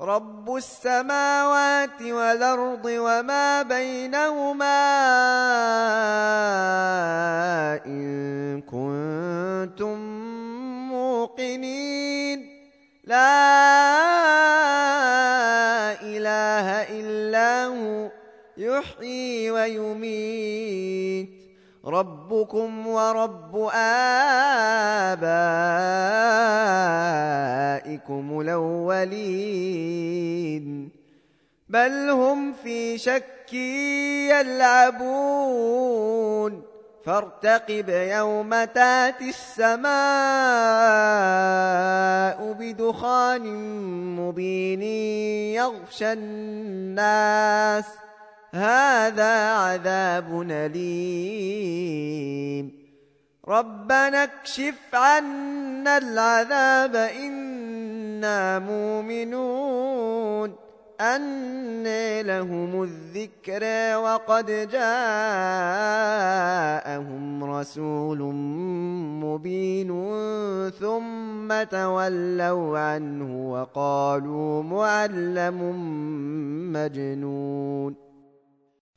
رب السماوات والأرض وما بينهما إن كنتم موقنين لا إله إلا هو يحيي ويميت ربكم ورب آبائكم الأولين. بل هم في شك يلعبون. فارتقب يوم تاتي السماء بدخان مبين يغشى الناس. هذا عذاب أليم. ربنا اكشف عنا العذاب إنا مؤمنون. أن لهم الذكر وقد جاءهم رسول مبين ثم تولوا عنه وقالوا معلم مجنون.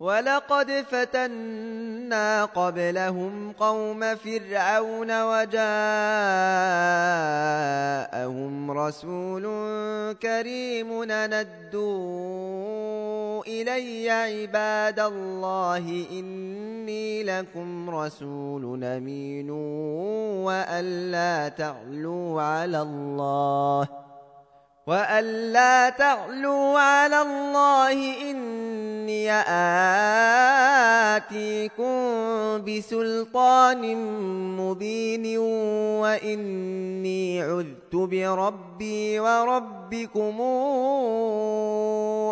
ولقد فتنا قبلهم قوم فرعون وجاءهم رسول كريم ندوا إلي عباد الله إني لكم رسول أمين وأن لا تعلوا على الله وألا تعلوا على الله إني آتيكم بسلطان مبين وإني عذت بربي وربكم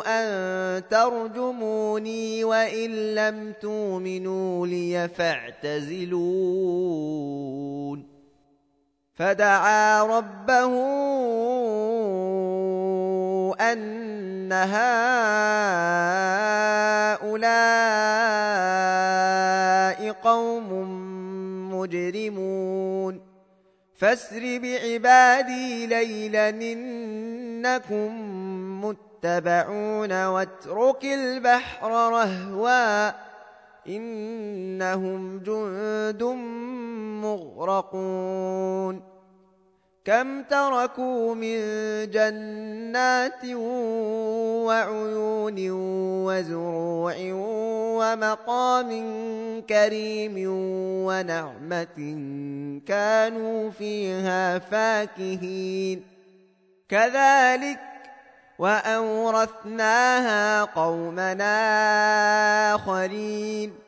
أن ترجموني وإن لم تؤمنوا لي فاعتزلون. فدعا ربه أن هؤلاء قوم مجرمون. فاسر بعبادي ليلا إنكم متبعون واترك البحر رهوا. إنهم جند مغرقون. كم تركوا من جنات وعيون وزروع ومقام كريم ونعمة كانوا فيها فاكهين. كذلك وأورثناها قومنا آخرين.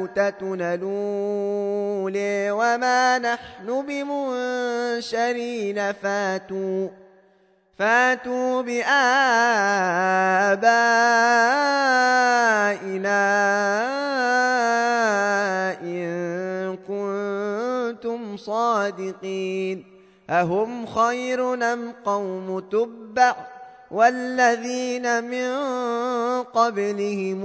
موتتنا الأولى وما نحن بمنشرين. فاتوا فاتوا بآبائنا إن كنتم صادقين. أهم خير أم قوم تبع والذين من قبلهم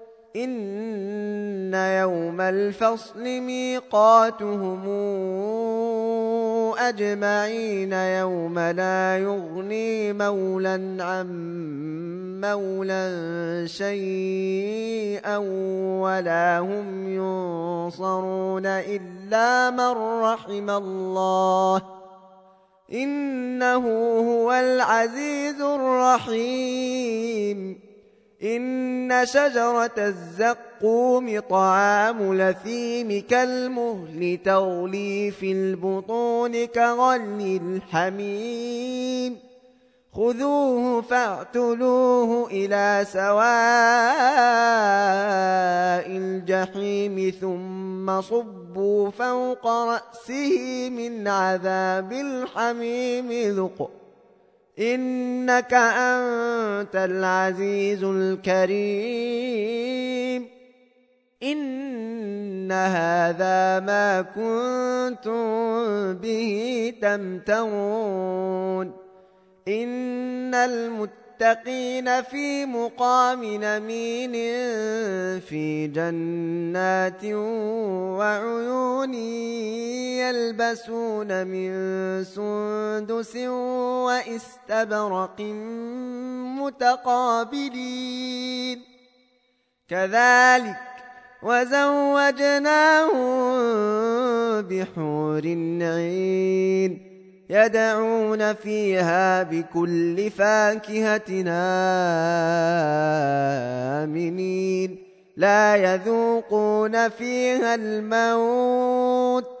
إن يوم الفصل ميقاتهم أجمعين يوم لا يغني مولا عن مولا شيئا ولا هم ينصرون إلا من رحم الله إنه هو العزيز الرحيم إن شجرة الزقوم طعام لثيم كالمهل تغلي في البطون كغلي الحميم خذوه فاعتلوه إلى سواء الجحيم ثم صبوا فوق رأسه من عذاب الحميم ذُقْ إنك أنت العزيز الكريم. إن هذا ما كنتم به تمترون. إن المتقين في مقام نمين في جنات وعيون يلبسون من سندس وإستبرق متقابلين. كذلك وزوجناهم بحور عين يدعون فيها بكل فاكهة آمنين. لا يذوقون فيها الموت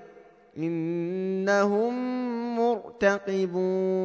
إنهم مرتقبون